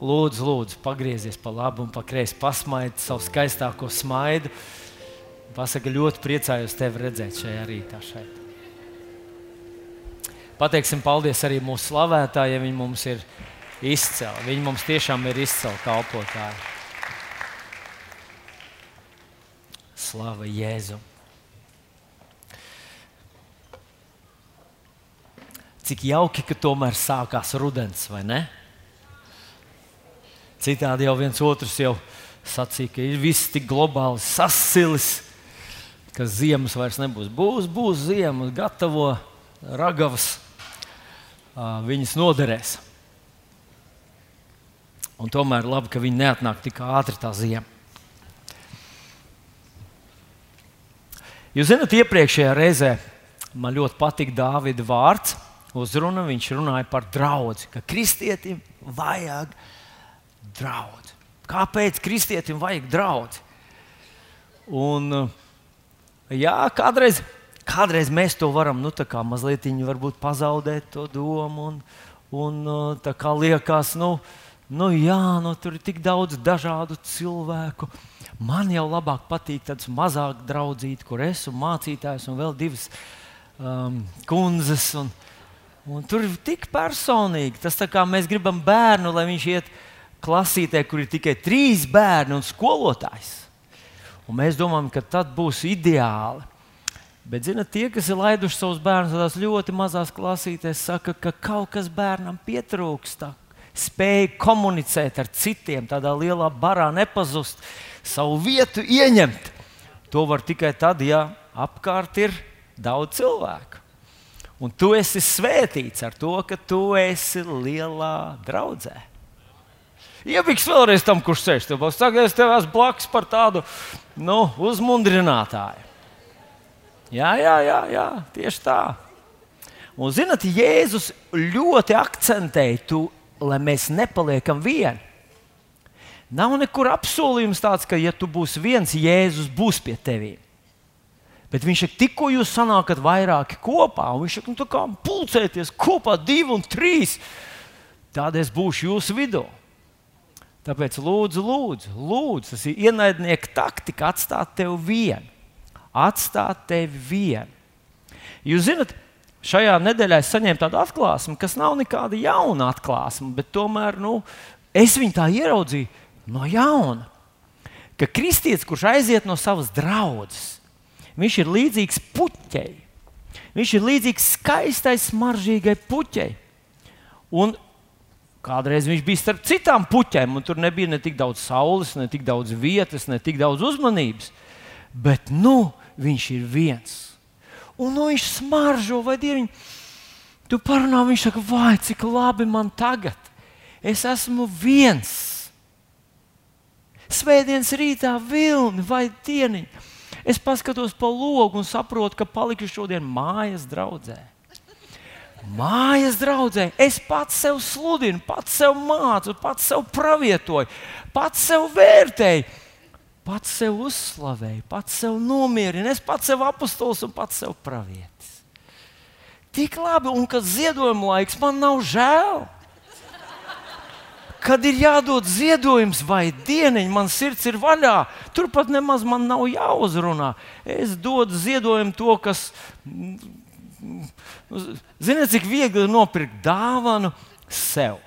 Lūdzu, lūdzu, pagriezies pa labi un pa kreisi, pasmaidi savu skaistāko smaidu. Pasaka, ļoti priecājos tevi redzēt šajā rītā. Šeit. Pateiksim paldies arī mūsu slavētājiem, viņi mums ir izcēli. Viņi mums tiešām ir izcēli kalpotāji. Slava Jēzum! Cik jauki, ka tomēr sākās rudens, vai ne? Citādi jau viens otrs jau sacīja, ka ir viss tik globāli sasilis, ka ziemas vairs nebūs. Būs, būs ziema, gatavo ragavas, viņas noderēs. Un tomēr labi, ka viņi neatnāk tik ātri tā ziema. Jūs zināt, iepriekšējā reizē man ļoti patika Dāvida vārds uzruna, viņš runāja par draugu, ka kristietim vajag draugu. Kāpēc kristietim vajag draugu? Un, jā, kādreiz, kādreiz mēs to varam nu, mazliet pazaudēt, to domu. Un, un tā kā liekas, nu, nu, jā, nu, tur ir tik daudz dažādu cilvēku. Man jau labāk patīk tāds mazāk draudzīgs, kur es esmu mācītājs un vēl divas um, kundzes. Un, Un tur ir tik personīgi. Tas tā kā mēs gribam bērnu, lai viņš iet klasītē, kur ir tikai trīs bērni un skolotājs. Un mēs domājam, ka tad būs ideāli. Bet, zinot, tie, kas ir laiduši savus bērnus tādās ļoti mazās klasītēs, saka, ka kaut kas bērnam pietrūkst. Spēja komunicēt ar citiem, tādā lielā barā nepazust, savu vietu ieņemt. To var tikai tad, ja apkārt ir daudz cilvēku. Un tu esi svētīts ar to, ka tu esi lielā draudzē. Iebiks vēlreiz tam, kurš sēž te blakus. Tagad es tev esmu blakus par tādu nu, uzmundrinātāju. Jā, jā, jā, jā, tieši tā. Un, zinot, Jēzus ļoti akcentēja to, lai mēs nepaliekam vieni. Nav nekur apsolījums tāds, ka, ja tu būsi viens, Jēzus būs pie tevis. Bet viņš saka, tikko jūs sanākat vairāki kopā, un viņš saka, nu, kā pulcēties kopā, divi un trīs, tad es būšu jūsu vidū. Tāpēc lūdzu, lūdzu, lūdzu tas ir ienaidnieka taktika atstāt tevi vienu. Atstāt tevi vienu. Jūs zināt, šajā nedēļā es saņēmu tādu atklāsmi, kas nav nekāda jauna atklāsme, bet tomēr nu, es viņu tā ieraudzīju no jauna. Ka kristietis, kurš aiziet no savas draudzes, Viņš ir līdzīgs puķei. Viņš ir līdzīgs skaistai, smaržīgai puķei. Un kādreiz viņš bija starp citām puķēm, un tur nebija ne tik daudz saules, ne tik daudz vietas, ne tik daudz uzmanības. Bet nu viņš ir viens. Un nu, viņš smaržo, vai dieviņ, tu parunā, viņš saka, vai cik labi man tagad. Es esmu viens. Svētdienas rītā vilni vai dieniņa. Es paskatos pa logu un saprotu, ka paliku šodien mājas draudzē. Mājas draudzē es pats sev sludinu, pats sev mācu, pats sev pravietoju, pats sev vērtēju, pats sev uzslavēju, pats sev nomierinu, es pats sev apustulis un pats sev pravietis. Tik labi, un kad ziedojuma laiks man nav žēl kad ir jādod ziedojums vai dieniņa, man sirds ir vaļā. Turpat nemaz man nav jāuzrunā. Es dodu ziedojumu to, kas. Ziniet, cik viegli ir nopirkt dāvanu sev.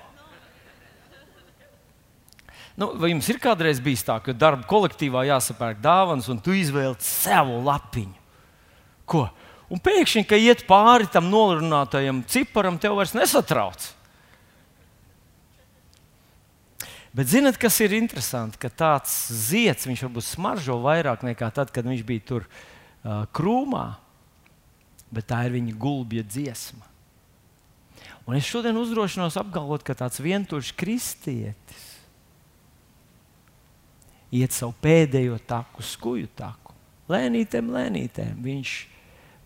Nu, vai jums ir kādreiz bijis tā, ka darba kolektīvā jāsapērk dāvāns, un tu izvēli savu lapiņu? Ko? Un pēkšņi, kad iet pāri tam nolurinātajam ciparam, tev vairs nesatrauc. Bet zinat, kas ir interesanti? Ka tāds zieds viņš varbūt smaržo vairāk nekā tad, kad viņš bija tur uh, krūmā. Bet tā ir viņa gulbja dziesma. Un es šodien uzdrošinos apgalvot, ka tāds vientuļš kristietis iet savu pēdējo taku, skuju taku. Lēnītēm, lēnītēm viņš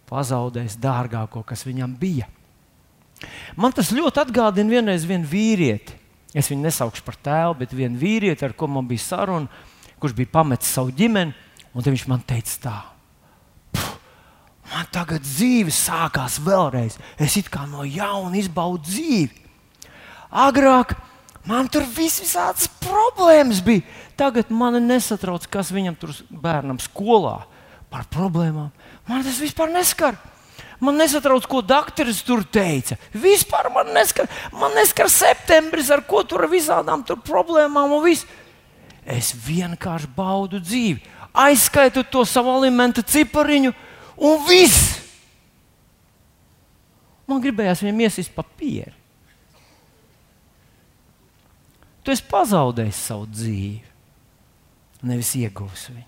pazaudēs dārgāko, kas viņam bija. Man tas ļoti atgādina vienreiz vienu vīrieti Es viņu nesaukšu par tēvu, bet vienu vīrieti, ar ko man bija saruna, kurš bija pametis savu ģimeni, un viņš man teica tā. Man tagad dzīve sākās vēlreiz. Es it kā no jauna izbaudu dzīvi. Agrāk Man tur viss visādas problēmas bija. Tagad man nesatrauc, kas viņam tur bērnam skolā par problēmām. Man tas vispār neskar. Man nesatrauc, ko doktoris tur teica. Vispār man neskar, man neskar septembris, ar ko tur visādām tur problēmām un viss. Es vienkārši baudu dzīvi, aizskaitu to savu alimentu cipariņu un viss. Man gribējās viņam iesist papīru. Tu esi pazaudējis savu dzīvi, nevis ieguvis viņu.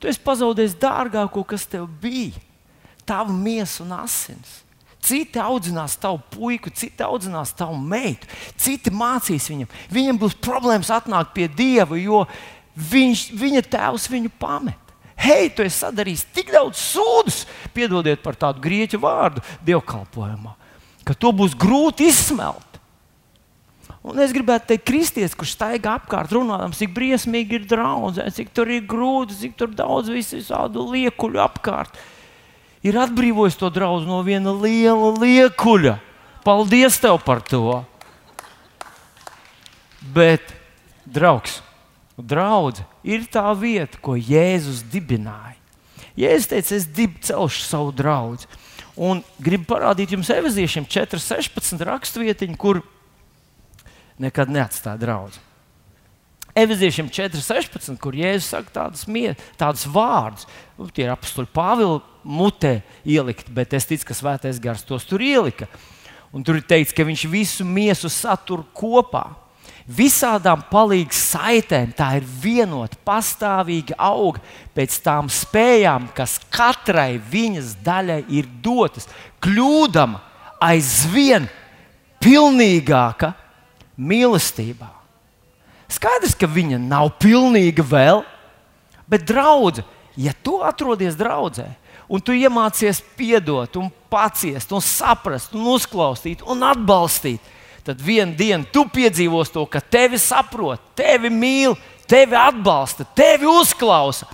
Tu esi pazaudējis dārgāko, kas tev bija - tavu miesu un asins. Citi audzinās tavu puiku, citi audzinās tavu meitu, citi mācīs viņam. Viņam būs problēmas atnākt pie Dieva, jo viņš, viņa tēvs viņu pamet. Hei, tu esi sadarījis tik daudz sūdus, piedodiet par tādu grieķu vārdu dievkalpojumā, ka to būs grūti izsmelt. Un es gribētu teikt, kristietis, kurš staigā apkārt, runājot, cik briesmīgi ir draudzē, cik tur ir grūti, cik tur daudz visādu liekuļu apkārt. Ir atbrīvojis to draugu no viena liela liekuļa. Paldies tev par to! Bet, draugs, draugs ir tā vieta, ko Jēzus dibināja. Jēzus teica, es celšu savu draugu. Un gribu parādīt jums evaziešiem 4,16 raksturvietiņu, kur nekad neatstāja draugu. Efeziešiem 4,16, kur Jēzus saka tādus, tādus vārdus, nu, tie ir apakstuļi Pāvila mutē ielikt, bet es ticu, ka Svētais Gars tos tur ielika. Un tur ir teikts, ka viņš visu miesu satur kopā. Visādām palīdzīgām saitēm tā ir vienota, pastāvīga auga pēc tām spējām, kas katrai viņas daļai ir dotas, kļūdama aizvien pilnīgāka mīlestībā. Skaidrs, ka viņa nav pilnīga vēl, bet draudzene, ja tu atrodies draudzē, un tu iemācies piedot, un paciest, un saprast, un uzklausīt, un atbalstīt, tad vienā dienā tu piedzīvos to, ka tevi saprot, tevi mīl, tevi atbalsta, tevi uzklausa.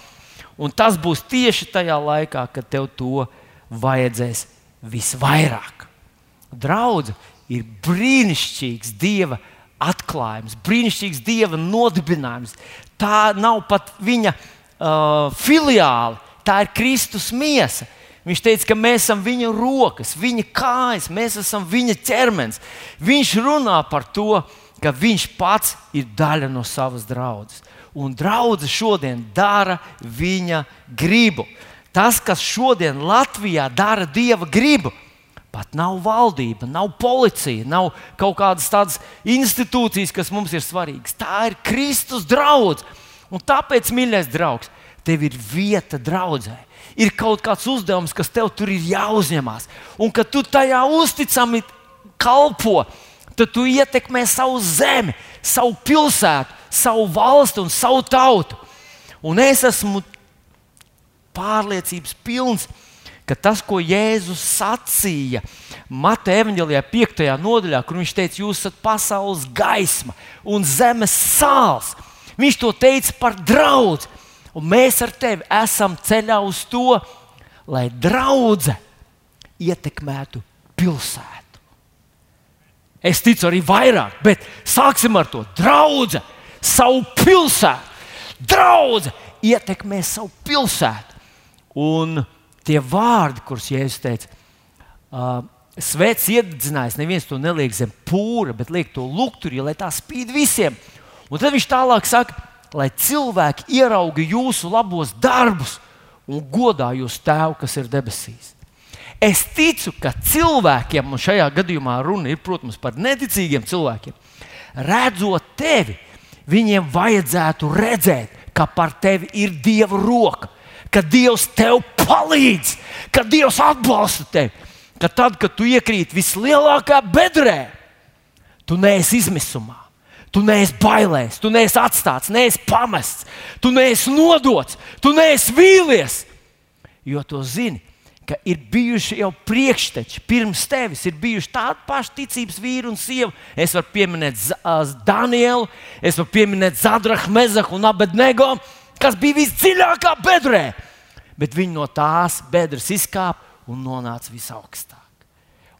Un tas būs tieši tajā laikā, kad tev to vajadzēs visvairāk. Draudzene ir brīnišķīgs Dieva atklājums, brīnišķīgs Dieva nodibinājums. Tā nav pat viņa uh, filiāli, tā ir Kristus miesa. Viņš teica, ka mēs esam viņa rokas, viņa kājas, mēs esam viņa ķermenis. Viņš runā par to, ka viņš pats ir daļa no savas draudzes. Un draudzene šodien dara viņa gribu. Tas, kas šodien Latvijā dara Dieva gribu, Pat nav valdība, nav policija, nav kaut kādas tādas institūcijas, kas mums ir svarīgas. Tā ir Kristus draugs. Un tāpēc, mīļais draugs, tev ir vieta draudzē. Ir kaut kāds uzdevums, kas tev tur ir jāuzņemās. Un kad tu tajā uzticami kalpo, tad tu ietekmē savu zemi, savu pilsētu, savu valsti un savu tautu. Un es esmu pārliecības pilns, ka tas, ko Jēzus sacīja Mata evanģēlijā, 5. nodaļā, kur viņš teica, jūs esat pasaules gaisma un zemes sāls, viņš to teica par draugu. Un mēs ar tevi esam ceļā uz to, lai draudzē ietekmētu pilsētu. Es ticu arī vairāk, bet sāksim ar to. Draudzē savu pilsētu, draudzē ietekmē savu pilsētu. Un tie vārdi, kurus Jēzus teica, uh, svēts iededzinājis, neviens to neliek zem pūra, bet liek to lukturī, lai tā spīd visiem. Un tad viņš tālāk saka, lai cilvēki ierauga jūsu labos darbus un godā jūsu tēvu, kas ir debesīs. Es ticu, ka cilvēkiem, un šajā gadījumā runa ir, protams, par neticīgiem cilvēkiem, redzot tevi, viņiem vajadzētu redzēt, ka par tevi ir Dieva roka ka Dievs tev palīdz, ka Dievs atbalsta tevi. Ka tad, kad tu iekrīt vislielākā bedrē, tu neesi izmisumā. Tu neesi bailēs, tu neesi atstāts, neesi pamests, tu neesi nodots, tu neesi vīlies. Jo tu zini, ka ir bijuši jau priekšteči pirms tevis, ir bijuši tādi paši ticības vīri un sieva. Es varu pieminēt Danielu, es varu pieminēt Zadrahu, Mezahu un Abednego kas bija visdziļākā bedrē, bet viņi no tās bedres izkāpa un nonāca visaugstāk.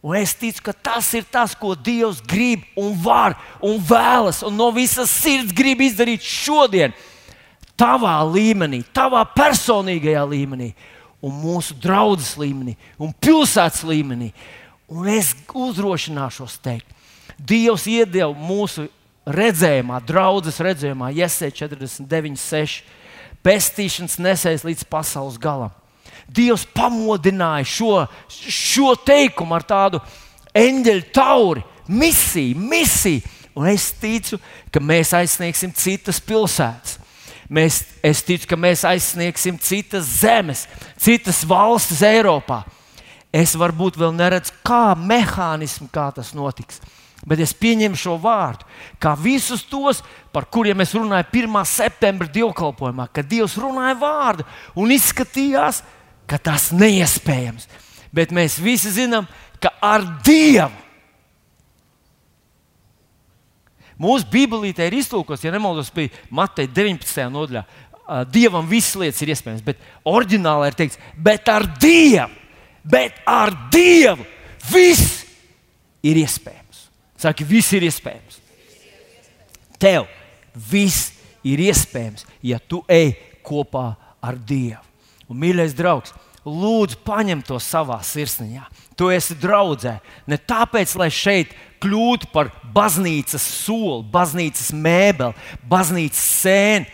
Un es ticu, ka tas ir tas, ko Dievs grib un var un vēlas, un no visas sirds grib izdarīt šodien, tavā līmenī, tavā personīgajā līmenī, un mūsu draudzes līmenī, un pilsētas līmenī. Un es uzdrošināšos teikt, Dievs iedeva mūsu redzējumā, draudzes redzējumā, Iesē 49, 6, pestīšanas nesēs līdz pasaules galam. Dievs pamodināja šo, šo teikumu ar tādu eņģeļu tauri, misiju, misiju. Un es ticu, ka mēs aizsniegsim citas pilsētas. Mēs, es ticu, ka mēs aizsniegsim citas zemes, citas valstis Eiropā. Es varbūt vēl neredzu, kā mehānismu, kā tas notiks. Bet es pieņemu šo vārdu, kā visus tos, par kuriem es runāju 1. septembra dievkalpojumā, kad Dievs runāja vārdu un izskatījās, ka tas ir neiespējams. Bet mēs visi zinām, ka ar Dievu. Mūsu Bībelīte ir iztūkos, ja nemaldos, bija Mateja 19. nodaļā. Dievam visas lietas ir iespējamas, bet oriģinālā ir teikts, bet ar Dievu, bet ar Dievu viss ir iespējams. Saki, viss ir iespējams. Tev viss ir iespējams, ja tu ej kopā ar Dievu. Un, mīļais draugs, lūdzu, paņem to savā sirsniņā. Tu esi draudzē. Ne tāpēc, lai šeit kļūtu par baznīcas soli, baznīcas mēbeli, baznīcas sēni.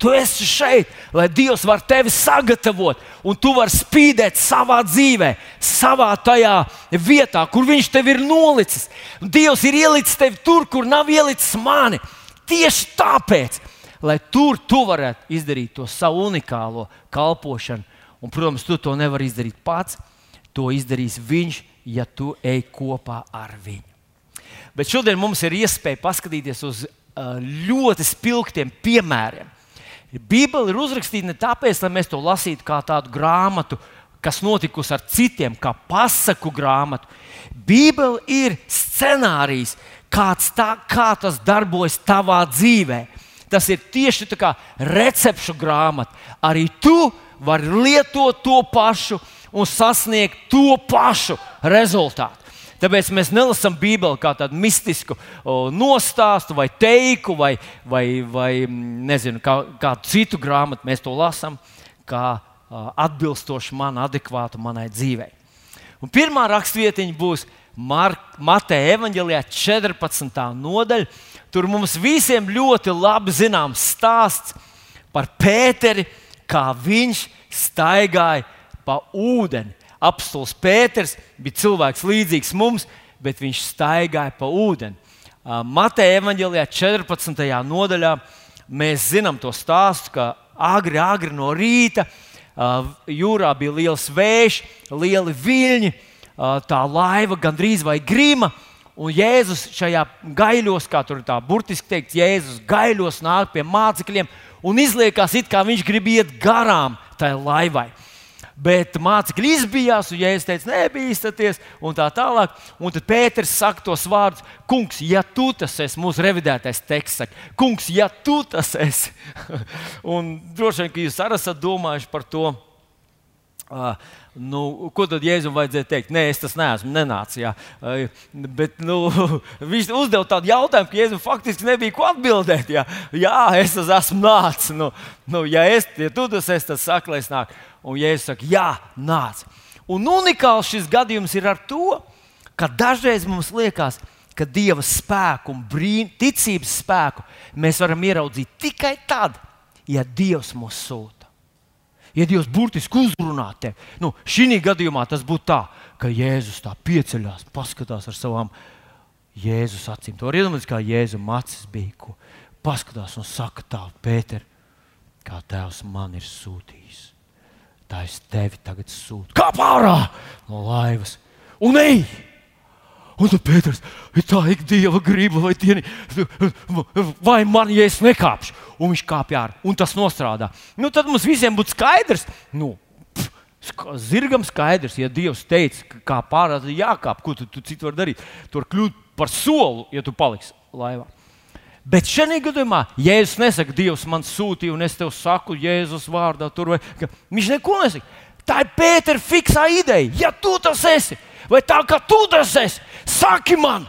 Tu esi šeit, lai Dievs var tevi sagatavot, un tu vari spīdēt savā dzīvē, savā tajā vietā, kur Viņš tevi ir nolicis. Dievs ir ielicis tevi tur, kur nav ielicis mani. Tieši tāpēc, lai tur tu varētu izdarīt to savu unikālo kalpošanu. Un, protams, tu to nevari izdarīt pats. To izdarīs Viņš, ja tu ej kopā ar viņu. Bet šodien mums ir iespēja paskatīties uz ļoti spilgtiem piemēriem. Bībele ir uzrakstīta ne tāpēc, lai mēs to lasītu kā tādu grāmatu, kas notikusi ar citiem, kā pasaku grāmatu. Bībele ir scenārijs, kāds tā, kā tas darbojas tavā dzīvēm. Tas ir tieši tā kā recepšu grāmata. Arī tu vari lietot to pašu un sasniegt to pašu rezultātu. Tāpēc mēs nelasām Bībeli kā tādu mistisku nostāstu, vai teiku, vai, vai, vai nezinu, kā, kādu citu grāmatu. Mēs to lasām kā atbilstoši man, adekvātu manai dzīvei. Un pirmā rakstvietiņa būs Mateja Evanģelijā, 14. nodaļa. Tur mums visiem ļoti labi zināms stāsts par Pēteri, kā viņš staigāja pa ūdeni. Apstults Pēters bija cilvēks līdzīgs mums, bet viņš staigāja pa ūdeni. Mateja evanģēlijā 14. nodaļā mēs zinām to stāstu, ka agri, agri no rīta jūrā bija liels vējš, lieli viļņi, tā laiva gandrīz vai grima. Un Jēzus šajā gaiļos, kā tur tā burtiski teikt, Jēzus gaiļos nāk pie mācekļiem un izliekas, it kā viņš grib iet garām tai laivai. Bet mācekļi izbijās, un Jēzus teica, nebīsties, un tā tālāk. Un tad Pēters saka tos vārdus: Kungs, ja tu tas esi, mūsu revidētais teksts saka, Kungs, ja tu tas esi. un droši vien, ka jūs arī esat domājuši par to. Uh, Nu, ko tad Jēzum vajadzēja teikt? Nē, es tas neesmu, nenācis. Jā. Bet nu, viņš uzdeva tādu jautājumu, ka Jēzum faktiski nebija ko atbildēt. Jā, jā es esmu nācis. Nu, nu, ja, es, ja tu tas esi, tad saka, lai es nāku. Un Jēzus saka, jā, nāc. Un unikāls šis gadījums ir ar to, ka dažreiz mums liekas, ka Dieva spēku un brīn, ticības spēku mēs varam ieraudzīt tikai tad, ja Dievs mūs sūta. Ja Dievs burtiski uzrunā tevi, nu, šī gadījumā tas būtu tā, ka Jēzus tā pieceļās, paskatās ar savām Jēzus acīm. To var iedomāties, kā Jēzus acis bija, ko paskatās un saka, tā, Pēter, kā Tēvs man ir sūtījis. Tā es tevi tagad sūtu. Kā pārā no laivas un ej! Un tad Pēters ir tā, ik dieva griba, vai, dieni, vai man, ja es nekāpšu, un viņš kāpj ārā, un tas nostrādā. Nu, tad mums visiem būtu skaidrs, nu, pff, zirgam skaidrs, ja Dievs teica, ka kā pārā, tad jākāp, ko tu, tu citu vari darīt. Tur kļūt par solu, ja tu paliksi laivā. Bet šajā gadījumā Jēzus nesaka, Dievs man sūtīja, un es tev saku, Jēzus vārdā, tur vai viņš neko nesaka. Tā ir Pētera fiksā ideja. Ja tu tas esi, vai tā kā tu drosēsi? Saki man!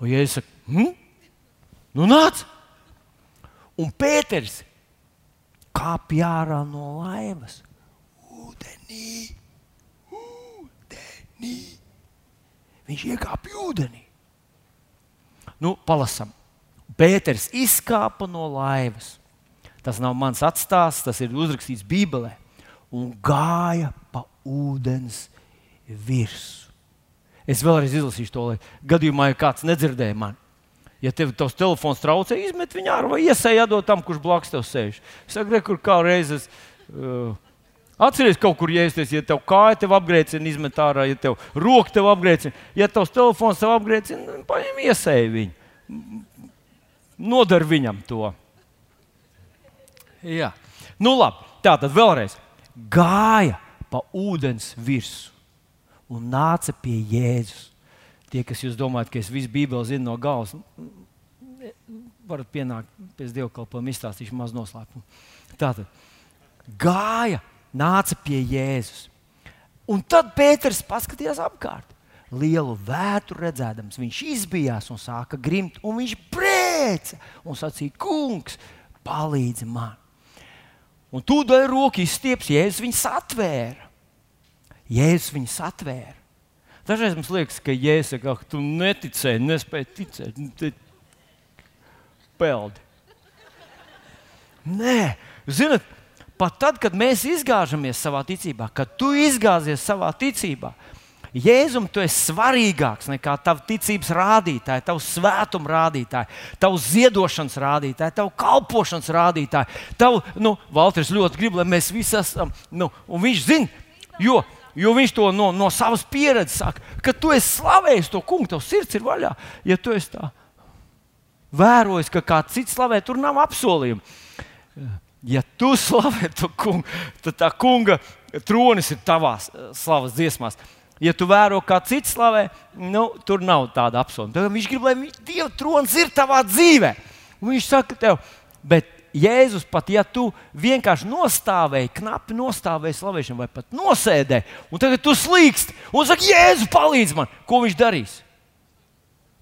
Un Jēzus saka, hm? nu nāc! Un Pēters kāpj ārā no laivas. Ūdenī, ūdenī. Viņš iekāpa ūdenī. Nu, palasam. Pēters izkāpa no laivas. Tas nav mans atstāsts, tas ir uzrakstīts Bībelē. Un gāja pa ūdens virsmu. Es vēlreiz izlasīšu to, lai gadījumā, ja kāds nedzirdēja mani. Ja tev tas telefons traucē, izmet viņu ārā vai iesēj jādod tam, kurš blakus tev sēž. Es saku, kur kā reizes. Uh, Atcerieties, kaut kur iesties, ja tev kāja tev apgrēcina, izmet ārā, ja tev roka tev apgrēcina, ja tavs telefons tev apgrēcina, paņem iesēj viņu. Nodar viņam to. Jā. Nu, labi. Tā tad vēlreiz gāja pa ūdens virsmu un nāca pie Jēzus. Tie, kas jūs domājat, ka es visu Bībeli zinu no galvas, varat pienākt pēc dievkalpojuma, izstāstīšu maz noslēpumu. Tātad gāja, nāca pie Jēzus. Un tad Pēters paskatījās apkārt. Lielu vētru redzēdams, viņš izbijās un sāka grimt, un viņš brēca un sacīja: Kungs, palīdzi man! Un tūdaļ roku izstieps, Jēzus viņu satvēra. Jēzus viņu satvēra. Dažreiz mums liekas, ka Jēzus saka, ka tu neticēji, nespēji ticēt. Nu, peldi. Nē, zinot, pat tad, kad mēs izgāžamies savā ticībā, kad tu izgāzies savā ticībā, Jēzum, tu esi svarīgāks nekā tavs ticības rādītāji, tavs svētuma rādītāji, tavs ziedošanas rādītāji, tavs kalpošanas rādītāji. Tavu, nu, Valters ļoti grib, lai mēs visi esam, nu, un viņš zina, jo, jo viņš to no, no savas pieredzes saka, ka tu esi slavējis to kungu, tavs sirds ir vaļā. Ja tu esi tā vērojis, ka kāds cits slavē, tur nav apsolījumu. Ja tu slavē to kungu, tad tā kunga tronis ir tavās slavas dziesmās. Ja tu vēro, kā cits slavē, nu, tur nav tāda apsolījuma. Viņš grib, lai Dieva trons ir tavā dzīvē. Un viņš saka, tev, bet Jēzus, pat ja tu vienkārši nostāvēji, knapi nostāvēji slavēšanu, vai pat nosēdēji, un tagad tu slīkst un saki, Jēzus, palīdz man, ko viņš darīs?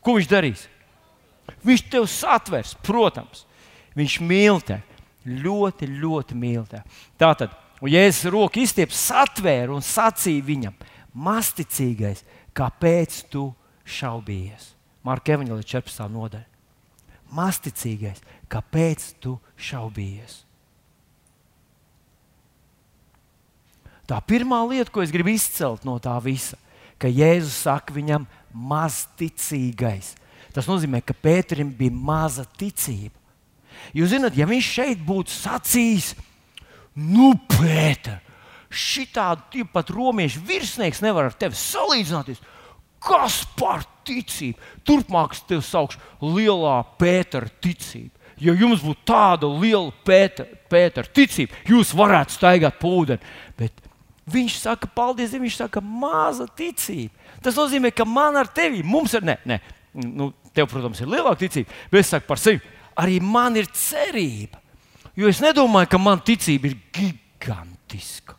Ko viņš darīs? Viņš tev satvers, protams, viņš mīl tevi. Ļoti, ļoti mīl tevi. Tātad, un Jēzus roku izstieps, satvēra un sacīja viņam, masticīgais, kāpēc tu šaubījies? Marka Evanģelija 14. nodaļa. Masticīgais, kāpēc tu šaubījies? Tā pirmā lieta, ko es gribu izcelt no tā visa, ka Jēzus saka viņam, mazticīgais. Tas nozīmē, ka Pēterim bija maza ticība. Jūs zināt, ja viņš šeit būtu sacījis, nu, Pēter, šitādu pat romiešu virsnieks nevar ar tevi salīdzināties. Kas par ticību? Turpmāk es tevi saukšu lielā Pētera ticība. Ja jums būtu tāda liela Pētera, Pētera ticība, jūs varētu staigāt pa ūdeni. Bet viņš saka, paldies, viņš saka, maza ticība. Tas nozīmē, ka man ar tevi, mums ir, ne, ne, nu, tev, protams, ir lielāka ticība, bet es saku par sevi, arī man ir cerība. Jo es nedomāju, ka man ticība ir gigantiska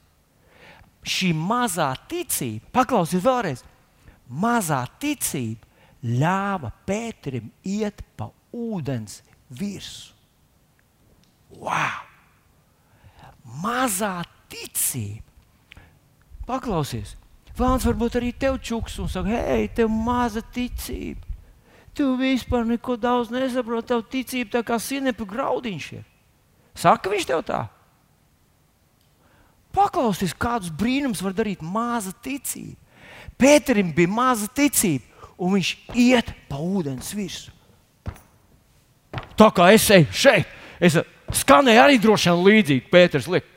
šī mazā ticība, paklausies vēlreiz, mazā ticība ļāva Pēterim iet pa ūdens virsmu. Wow! Mazā ticība. Paklausies, Vāns varbūt arī tev čuks un saka, hei, tev maza ticība. Tu vispār neko daudz nesaproti, tev ticība tā kā sinepa graudiņš ir. Saka viņš tev tā? Paklausieties, kādus brīnumus var darīt maza ticība. Pēterim bija maza ticība, un viņš iet pa ūdens virsmu. Tā kā es eju šeit, es skanēju arī droši vien līdzīgi. Pēters liek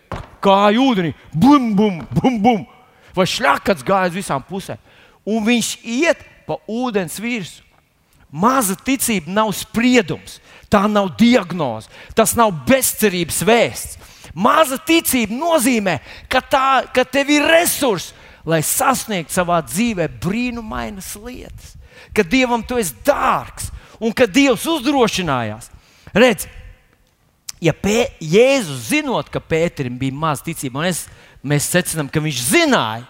kāju ūdenī, bum, bum, bum, bum. Vai šļakats gāja uz visām pusēm. Un viņš iet pa ūdens virsmu. Maza ticība nav spriedums, tā nav diagnoze, tas nav bezcerības vēsts. Maza ticība nozīmē, ka, tā, ka tev ir resursi, lai sasniegtu savā dzīvē brīnumainas lietas. Ka Dievam tu esi dārgs un ka Dievs uzdrošinājās. Redz, ja Pē, Jēzus zinot, ka Pēterim bija maz ticība, un es, mēs secinām, ka viņš zināja,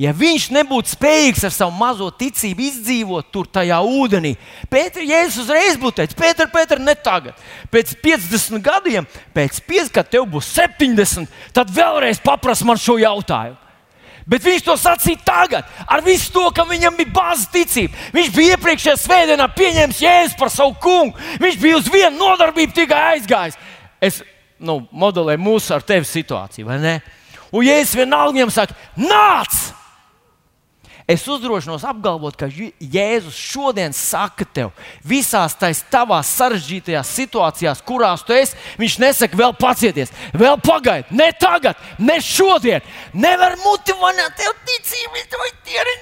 Ja viņš nebūtu spējīgs ar savu mazo ticību izdzīvot tur tajā ūdenī, Pēters Jēzus uzreiz būtu teicis, Pēter, Pēter, ne tagad. Pēc 50 gadiem, pēc 5, kad tev būs 70, tad vēlreiz paprasti man šo jautājumu. Bet viņš to sacīja tagad, ar visu to, ka viņam bija bāzes ticība. Viņš bija iepriekšējā svētdienā pieņēmis jēzu par savu kungu. Viņš bija uz vienu nodarbību tikai aizgājis. Es nu, modelēju mūsu ar tevi situāciju, vai ne? Un jēzus vienalga viņam saka, nāc! Es uzdrošinos apgalvot, ka Jēzus šodien saka tev, visās tās tavās sarežģītajās situācijās, kurās tu esi, viņš nesaka, vēl pacieties, vēl pagaidi, ne tagad, ne šodien. Nevar motivēt tev ticību, to ir.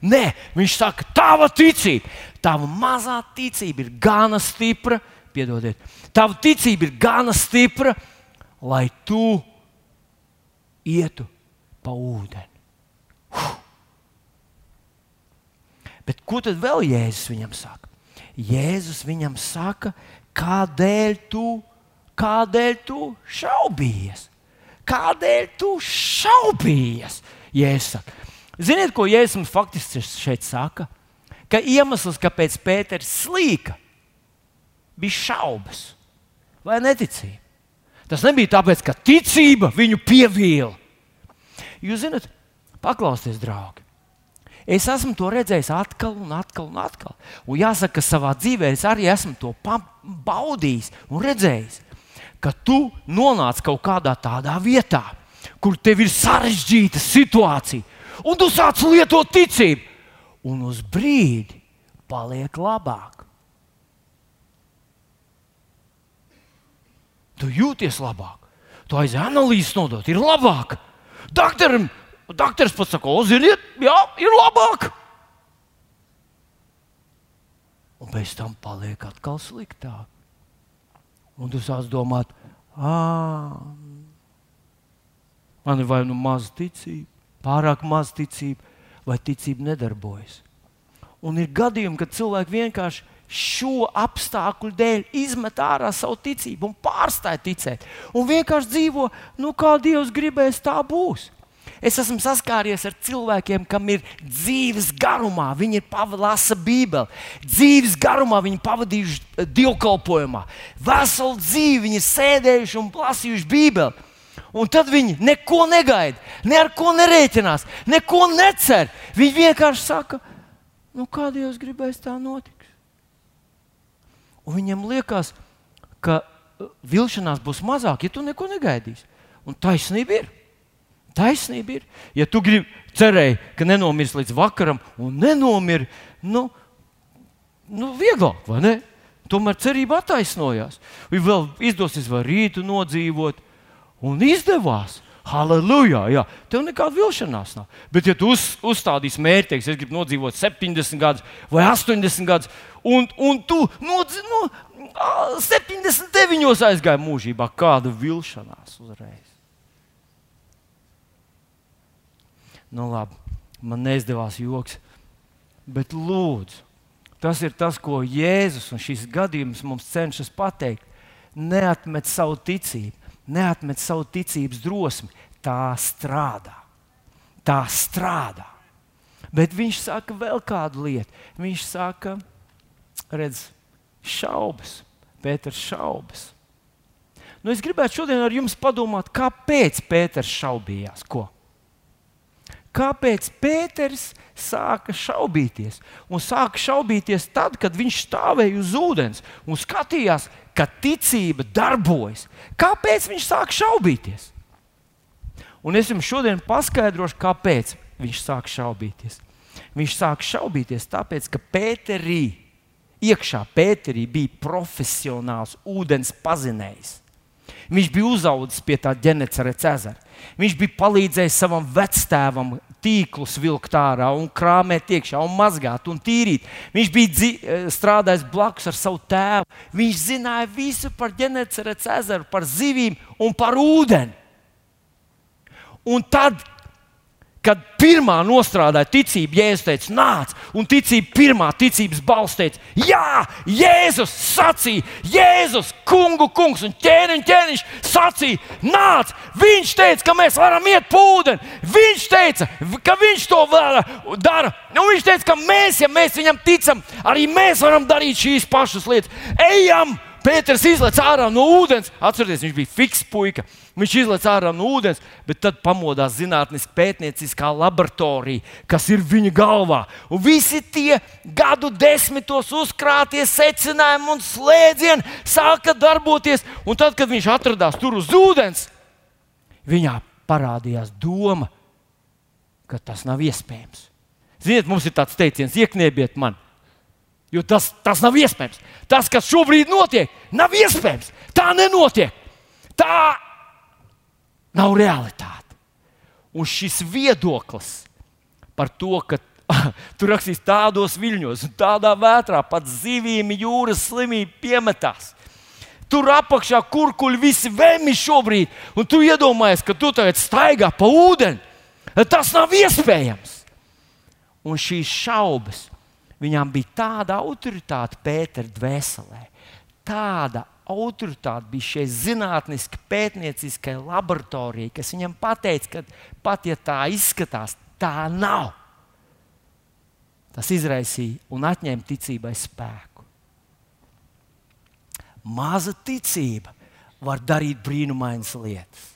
Nē, viņš saka, tava ticība, tava mazā ticība ir gana stipra, piedodiet, tava ticība ir gana stipra, lai tu ietu pa ūdeni. Bet ko tad vēl Jēzus viņam saka? Jēzus viņam saka, kādēļ tu, kādēļ tu šaubījies? Kādēļ tu šaubījies? Jēzus saka. Ziniet, ko Jēzus mums faktiski šeit saka? Ka iemesls, kāpēc Pēters slīka, bija šaubas vai neticība. Tas nebija tāpēc, ka ticība viņu pievīla. Jūs zināt, Paklausieties, draugi! Es esmu to redzējis atkal un atkal un atkal. Un jāsaka, ka savā dzīvē es arī esmu to baudījis un redzējis, ka tu nonāc kaut kādā tādā vietā, kur tev ir sarežģīta situācija, un tu sāc lietot ticību, un uz brīdi paliek labāk. Tu jūties labāk, tu aiz analīzes nodot, ir labāk. Doktoram Un doktors pats saka, o, ziniet, jā, ir labāk. Un pēc tam paliek atkal sliktāk. Un tu sāc domāt, ah, man ir vai nu maz ticība, pārāk maz ticība, vai ticība nedarbojas. Un ir gadījumi, kad cilvēki vienkārši šo apstākļu dēļ izmet ārā savu ticību un pārstāj ticēt. Un vienkārši dzīvo, nu, kā Dievs gribēs, tā būs. Es esmu saskāries ar cilvēkiem, kam ir dzīves garumā, viņi ir pavadījuši Bībeli, dzīves garumā viņi pavadījuši eh, dievkalpojumā. Veselu dzīvi viņi ir sēdējuši un lasījuši Bībeli. Un tad viņi neko negaida, ne ar ko nerēķinās, neko necer. Viņi vienkārši saka, nu, kā Dievs gribēs, tā notiks. Un viņam liekas, ka eh, vilšanās būs mazāk, ja tu neko negaidīsi. Un taisnība ir. Taisnība ir. Ja tu gribi cerēji, ka nenomirs līdz vakaram, un nenomiri, nu, nu vieglāk, vai ne? Tomēr cerība attaisnojās. Viņa vēl izdosies vēl rītu nodzīvot, un izdevās. Halleluja! Jā. Tev nekāda vilšanās nav. Bet, ja tu uz, uzstādīsi mērķi, es gribu nodzīvot 70 gadus vai 80 gadus, un, un tu nodzi, nu, 79 aizgāji mūžībā, kāda vilšanās uzreiz. Nu, labi, man neizdevās joks. Bet lūdzu, tas ir tas, ko Jēzus un šis gadījums mums cenšas pateikt. Neatmet savu ticību, neatmet savu ticības drosmi. Tā strādā. Tā strādā. Bet viņš saka vēl kādu lietu. Viņš saka, redz, šaubas, Pēters šaubas. Nu, es gribētu šodien ar jums padomāt, kāpēc Pēters šaubījās. Ko? Kāpēc Pēters sāka šaubīties? Un sāka šaubīties tad, kad viņš stāvēja uz ūdens un skatījās, ka ticība darbojas. Kāpēc viņš sāka šaubīties? Un es jums šodien paskaidrošu, kāpēc viņš sāka šaubīties. Viņš sāka šaubīties tāpēc, ka Pēterī, iekšā Pēterī bija profesionāls ūdens pazinējs. Viņš bija uzaugusi pie tā ģenēcijas ezera. Viņš bija palīdzējis savam vectēvam tīklus vilkt ārā un krāpēt iekšā un mazgāt un tīrīt. Viņš bija eh, strādājis blakus ar savu tēvu. Viņš zināja visu par ģenēcijas ezeru, par zivīm un par ūdeni. Un tad, Kad pirmā nostrādāja ticība, Jēzus teica, nāc, un ticība, pirmā ticības balss teica, Jā, Jēzus sacīja, Jēzus, kungu kungs un ķēniņš, ķēniņš sacīja, nāc. Viņš teica, ka mēs varam iet pūdeni. Viņš teica, ka viņš to var, dara. Un viņš teica, ka mēs, ja mēs viņam ticam, arī mēs varam darīt šīs pašas lietas. Ejam! Pēters izlaiž ārā no ūdens. Atcerieties, viņš bija fiks puika. Viņš izlaiž ārā no ūdens, bet tad pamodās zinātniskā pētnieciskā laboratorija, kas ir viņa galvā. Un visi tie gadu desmitos uzkrātie secinājumi un slēdzieni sāka darboties. Un tad, kad viņš atradās tur uz ūdens, viņā parādījās doma, ka tas nav iespējams. Ziniet, mums ir tāds teiciens, iekniebiet mani. Jo tas, tas nav iespējams. Tas, kas šobrīd notiek, nav iespējams. Tā nenotiek. Tā nav realitāte. Un šis viedoklis par to, ka tur rakstīs tādos viļņos, tādā vētrā, pat zivīm jūras slimība piemetās. Tur apakšā kurkuļi visi vēmi šobrīd, un tu iedomājies, ka tu tagad staigā pa ūdeni. Tas nav iespējams. Un šīs šaubas Viņām bija tāda autoritāte Pētera dvēselē, tāda autoritāte bija šai zinātniski pētnieciskai laboratorijai, kas viņam teica, ka pat ja tā izskatās, tā nav. Tas izraisīja un atņēma ticībai spēku. Maza ticība var darīt brīnumainas lietas.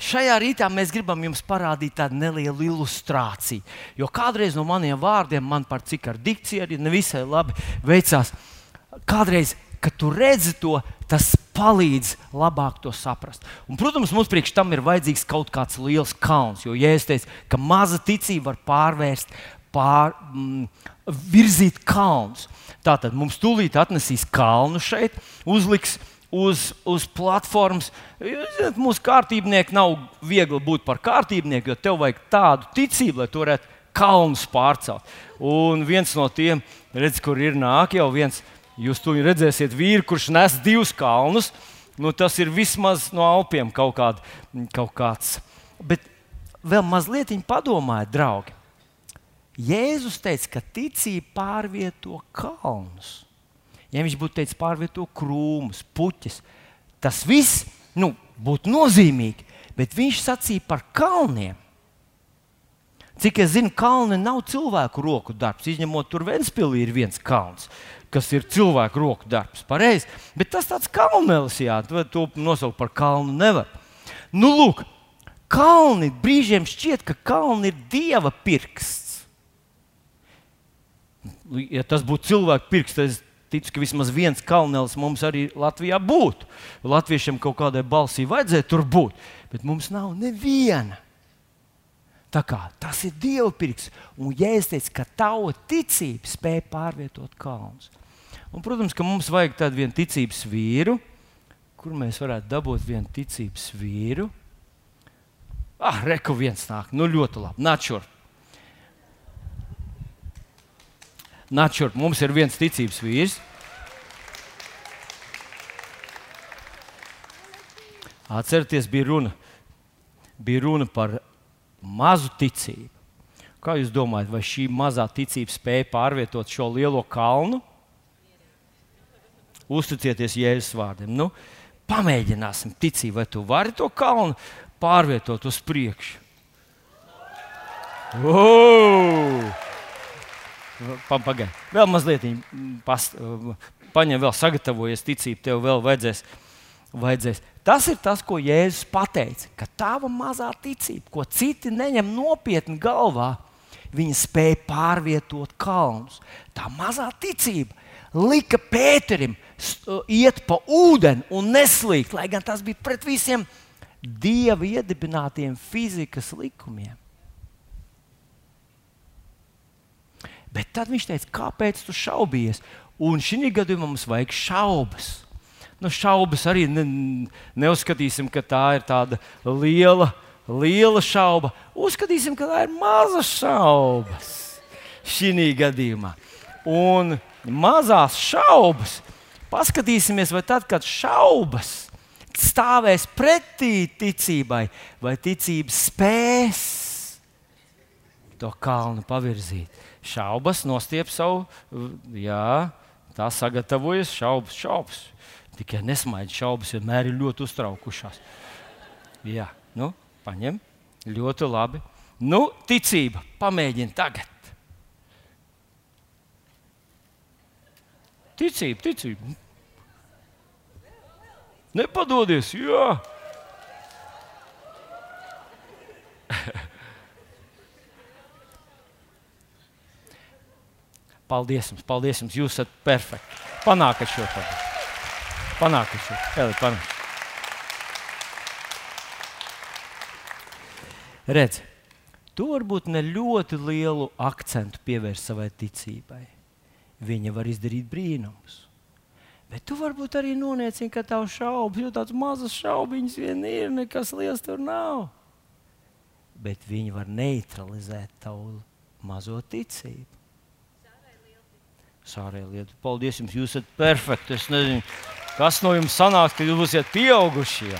Šajā rītā mēs gribam jums parādīt tādu nelielu ilustrāciju. Jo kādreiz no maniem vārdiem, man par cik ar dikciju arī nevisai labi veicās, kādreiz, kad tu redzi to, tas palīdz labāk to saprast. Un, protams, mums priekš tam ir vajadzīgs kaut kāds liels kalns. Jo, ja es teicu, ka maza ticība var pārvērst, pār, mm, virzīt kalnus, tad mums tūlīt atnesīs kalnu šeit, uzliks uz, uz platformas. Zināt, mūsu kārtībnieki nav viegli būt par kārtībnieku, jo tev vajag tādu ticību, lai tu varētu kalnus pārcelt. Un viens no tiem, redz, kur ir nāk jau viens, jūs to redzēsiet, vīri, kurš nes divus kalnus. Nu, tas ir vismaz no Alpiem kaut, kād, kaut kāds. Bet vēl mazliet padomājiet, draugi. Jēzus teica, ka ticība pārvieto kalnus. Ja viņš būtu teicis pārvieto krūmus, puķis, tas viss nu, būtu nozīmīgi. Bet viņš sacīja par kalniem. Cik es zinu, kalni nav cilvēku roku darbs. Izņemot, tur Vēnspīlī ir viens kalns, kas ir cilvēku roku darbs. Pareizi. Bet tas tāds kalnelis, jā, to nosaukt par kalnu nevar. Nu, lūk, kalni brīžiem šķiet, ka kalni ir dieva pirksts. Ja tas būtu cilvēku pirksts, tad ticu, ka vismaz viens kalnelis mums arī Latvijā būtu. Latviešiem kaut kādai balsī vajadzēja tur būt, bet mums nav neviena. Tā kā, tas ir Dieva pirks, un Jēzus teica, ka tava ticība spēja pārvietot kalnus. Un, protams, ka mums vajag tādu vienu ticības vīru, kur mēs varētu dabūt vienu ticības vīru. Ah, reku viens nāk, nu ļoti labi, nāc šurp. Nāc šurp, mums ir viens ticības vīrs. Atcerieties, bija runa, bija runa par mazu ticību. Kā jūs domājat, vai šī mazā ticība spēja pārvietot šo lielo kalnu? Uzticieties Jēzus vārdiem. Nu, pamēģināsim, ticību, vai tu vari to kalnu pārvietot uz priekšu. Oh! Pagaid, vēl mazliet, past, paņem, vēl sagatavojies ticību, tev vēl vajadzēs. vajadzēs. Tas ir tas, ko Jēzus pateica, ka tava mazā ticība, ko citi neņem nopietni galvā, viņa spēja pārvietot kalnus. Tā mazā ticība lika Pēterim iet pa ūdeni un neslīgt, lai gan tas bija pret visiem dieva iedibinātiem fizikas likumiem. Bet tad viņš teica, kāpēc tu šaubies? Un šī gadījumā mums vajag šaubas. Nu, šaubas arī ne, neuzskatīsim, ka tā ir tāda liela, liela šauba. Uzskatīsim, ka tā ir maza šaubas šī gadījumā. Un mazās šaubas, paskatīsimies, vai tad, kad šaubas stāvēs pretī ticībai, vai ticība spēs to kalnu pavirzīt. Šaubas nostiep savu, jā, tā sagatavojas šaubas, šaubas. Tikai nesmaidi šaubas vienmēr ir ļoti uztraukušās. Jā, nu, paņem, ļoti labi. Nu, ticība, pamēģini tagad. Ticība, ticība. Nepadodies, jā. Paldies jums, paldies jums. Jūs esat perfekti. Panākat šo tagad. Panākat šo. Eli, panākat. Redz, tu varbūt ne ļoti lielu akcentu pievērsi savai ticībai. Viņa var izdarīt brīnumus. Bet tu varbūt arī noniecini, ka tev šaubas, jo tādas mazas šaubiņas vien ir, nekas liels tur nav. Bet viņi var neutralizēt tavu mazo ticību. Sārēja lieta. Paldies jums, jūs esat perfekti. Es nezinu, kas no jums sanāks, kad jūs būsiet pieaugušie.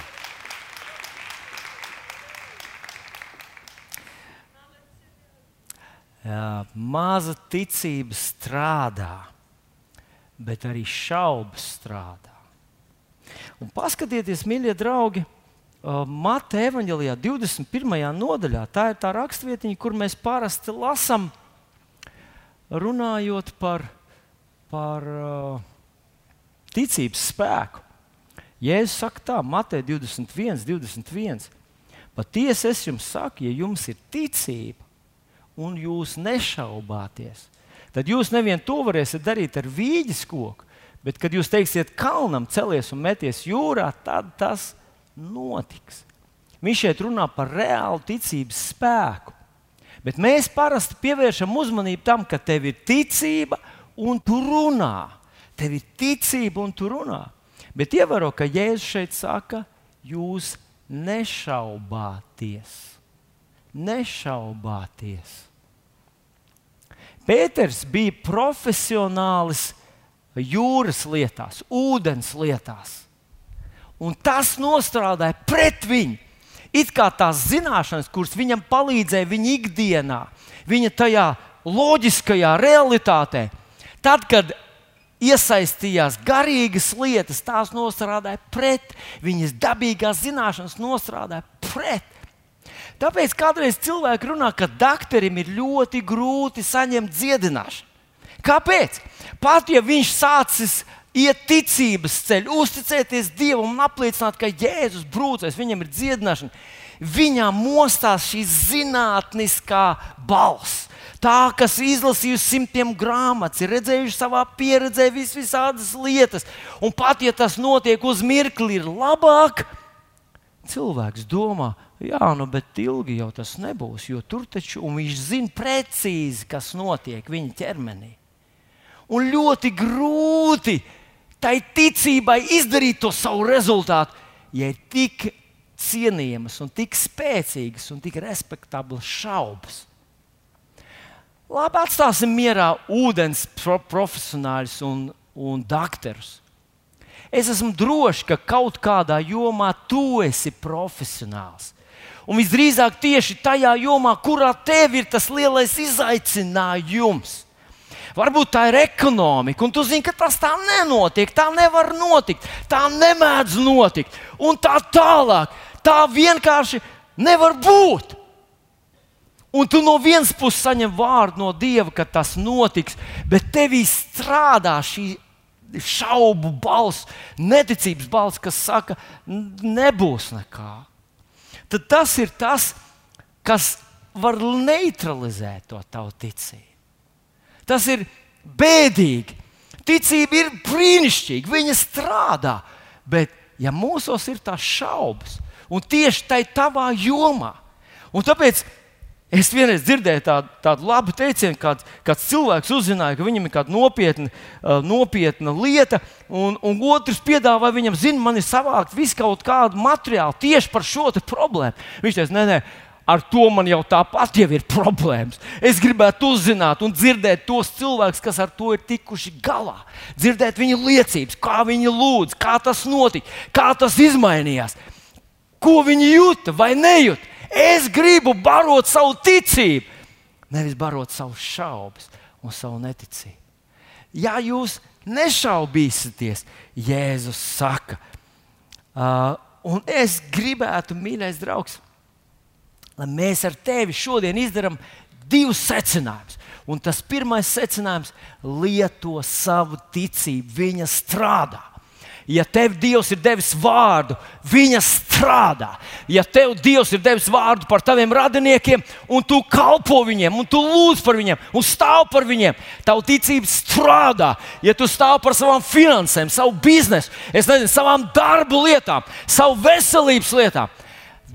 Maza ticība strādā, bet arī šaubas strādā. Un paskatieties, mīļie draugi, Mateja evanģelijā, 21. nodaļā. Tā ir tā raksturvietiņa, kur mēs parasti lasām, runājot par par ticības spēku. Jēzus saka tā, Matei 21, 21. Patiesi es jums saku, ja jums ir ticība un jūs nešaubāties, tad jūs nevien to varēsiet darīt ar vīģes koku, bet kad jūs teiksiet kalnam, celies un meties jūrā, tad tas notiks. Viņš šeit runā par reālu ticības spēku. Bet mēs parasti pievēršam uzmanību tam, ka tev ir ticība un tu runā. Tev ir ticība, un tu runā. Bet ievēro, ka Jēzus šeit saka, jūs nešaubāties. Nešaubāties. Pēters bija profesionālis jūras lietās, ūdens lietās. Un tas nostrādāja pret viņu. It kā tās zināšanas, kuras viņam palīdzēja viņa ikdienā, viņa tajā loģiskajā realitātē, Tad, kad iesaistījās garīgas lietas, tās nostrādāja pret, viņas dabīgās zināšanas nostrādāja pret. Tāpēc kādreiz cilvēki runā, ka doktoram ir ļoti grūti saņemt dziedināšanu. Kāpēc? Pat ja viņš sācis iet ticības ceļu, uzticēties Dievam un apliecināt, ka Jēzus brūcēs, viņam ir dziedināšana, viņā mostās šī zinātniskā balss tā, kas izlasījusi simtiem grāmatas, ir redzējuši savā pieredzē vis visādas lietas. Un pat ja tas notiek uz mirkli, ir labāk. Cilvēks domā, jā, nu, bet ilgi jau tas nebūs, jo tur taču viņš zina precīzi, kas notiek viņa ķermenī. Un ļoti grūti tai ticībai izdarīt to savu rezultātu, ja ir tik cienījamas, un tik spēcīgas un tik respektablas šaubas. Labi, atstāsim mierā ūdens pro profesionāļus un, un doktorus. Es esmu drošs, ka kaut kādā jomā tu esi profesionāls. Un visdrīzāk tieši tajā jomā, kurā tev ir tas lielais izaicinājums. Varbūt tā ir ekonomika, un tu zini, ka tas tā nenotiek, tā nevar notikt, tā nemēdz notikt, un tā tālāk. Tā vienkārši nevar būt. Un tu no vienas puses saņem vārdu no Dieva, ka tas notiks, bet tevī strādā šī šaubu balss, neticības balss, kas saka, nebūs nekā. Tad tas ir tas, kas var neutralizēt to tavu ticību. Tas ir bēdīgi. Ticība ir brīnišķīga, viņa strādā. Bet, ja mūsos ir tās šaubas, un tieši tai tavā jomā, un tāpēc Es vienreiz dzirdēju tādu, tādu labu teicienu, kad kāds cilvēks uzzināja, ka viņam ir kāda nopietna, uh, nopietna lieta, un, un otrs piedāvāja viņam, zina, man ir savākt visu kaut kādu materiālu tieši par šo problēmu. Viņš teica, nē, nē, ar to man jau tāpat jau ir problēmas. Es gribētu uzzināt un dzirdēt tos cilvēkus, kas ar to ir tikuši galā. Dzirdēt viņu liecības, kā viņi lūdz, kā tas notika, kā tas izmainījās, ko viņi jūta vai nejūta. Es gribu barot savu ticību. nevis barot savus šaubas un savu neticību. Ja jūs nešaubīsieties, Jēzus saka, uh, un es gribētu, mīļais draugs, lai mēs ar tevi šodien izdarām divus secinājumus. Un tas pirmais secinājums - lieto savu ticību, viņa strādā. Ja tev Dievs ir devis vārdu, viņa strādā. Ja tev Dievs ir devis vārdu par taviem radiniekiem, un tu kalpo viņiem, un tu lūdz par viņiem, un stāv par viņiem, tava ticība strādā. Ja tu stāv par savām finansēm, savu biznesu, nezinu, savām darbu lietām, savu veselības lietām,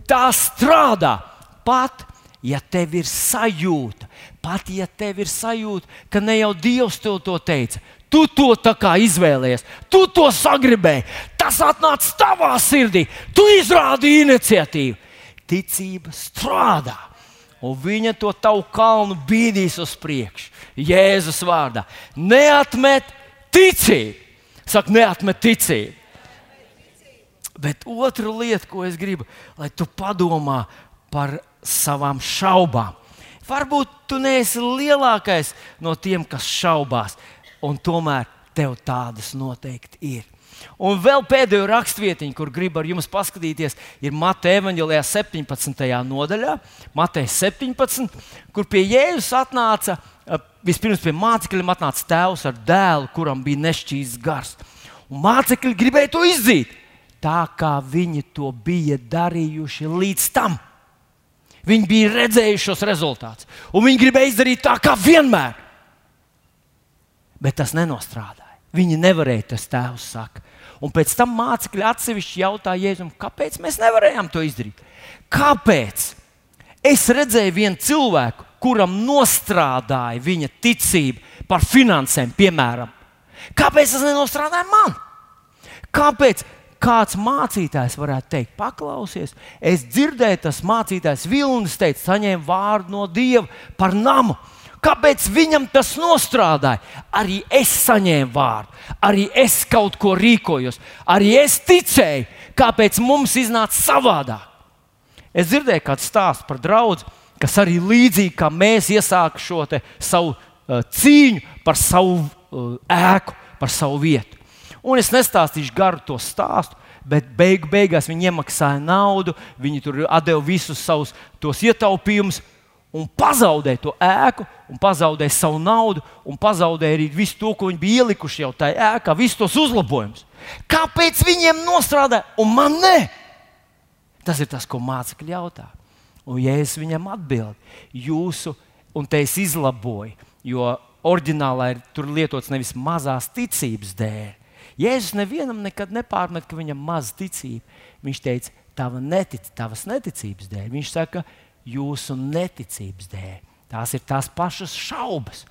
tā strādā. Pat ja tev ir sajūta, pat ja tev ir sajūta, ka ne jau Dievs to teica, Tu to tā kā izvēlējies, tu to sagribēji. Tas atnāca tavā sirdī. Tu izrādīji iniciatīvu. Ticība strādā, un viņa to tavu kalnu bīdīs uz priekšu. Jēzus vārdā. Neatmet ticību. Saka, neatmet ticību. Bet otra lieta, ko es gribu, lai tu padomā par savām šaubām. Varbūt tu neesi lielākais no tiem, kas šaubās, un tomēr tev tādas noteikti ir. Un vēl pēdējo rakstvietiņu, kur gribu ar jums paskatīties, ir Mateja Evanģelijā 17. nodaļā, Mateja 17, kur pie Jēzus atnāca, vispirms pie mācekļiem atnāca tēvs ar dēlu, kuram bija nešķīsts gars. Un mācekļi gribēja to izdzīt, tā kā viņi to bija darījuši līdz tam. Viņi bija redzējuši šos rezultātus, un viņi gribēja izdarīt tā kā vienmēr bet tas nenostrādāja. Viņi nevarēja, tas tēvs saka. Un pēc tam mācekļi atsevišķi jautāja Jēzum, kāpēc mēs nevarējām to izdarīt? Kāpēc? Es redzēju vienu cilvēku, kuram nostrādāja viņa ticība par finansēm, piemēram. Kāpēc tas nenostrādāja man? Kāpēc kāds mācītājs varētu teikt, paklausies, es dzirdēju, tas mācītājs Vilnis teica, saņēma vārdu no Dieva par namu. Kāpēc viņam tas nostrādāja? Arī es saņēmu vārdu, arī es kaut ko rīkojos, arī es ticēju, kāpēc mums iznāca savādāk. Es dzirdēju kādu stāstu par draugu, kas arī līdzīgi kā mēs iesāka šo savu uh, cīņu par savu uh, ēku, par savu vietu. Un es nestāstīšu garu to stāstu, bet beigu, beigās viņi iemaksāja naudu, viņi tur deva visus savus ietaupījumus, un pazaudēja to ēku, un pazaudēja savu naudu, un pazaudēja arī visu to, ko viņi bija ielikuši jau tajā ēkā, visus tos uzlabojumus. Kāpēc viņiem nostrādāja, un man ne? Tas ir tas, ko mācekļi jautā. Un Jēzus viņam atbild, jūsu, un te es izlaboju, jo oriģinālā ir tur lietots nevis mazās ticības dēļ. Jēzus nevienam nekad nepārmet, ka viņam maz ticība. Viņš teica, tava netic, tavas neticības dēļ. Viņš saka, jūsu neticības dēļ. Tās ir tās pašas šaubas.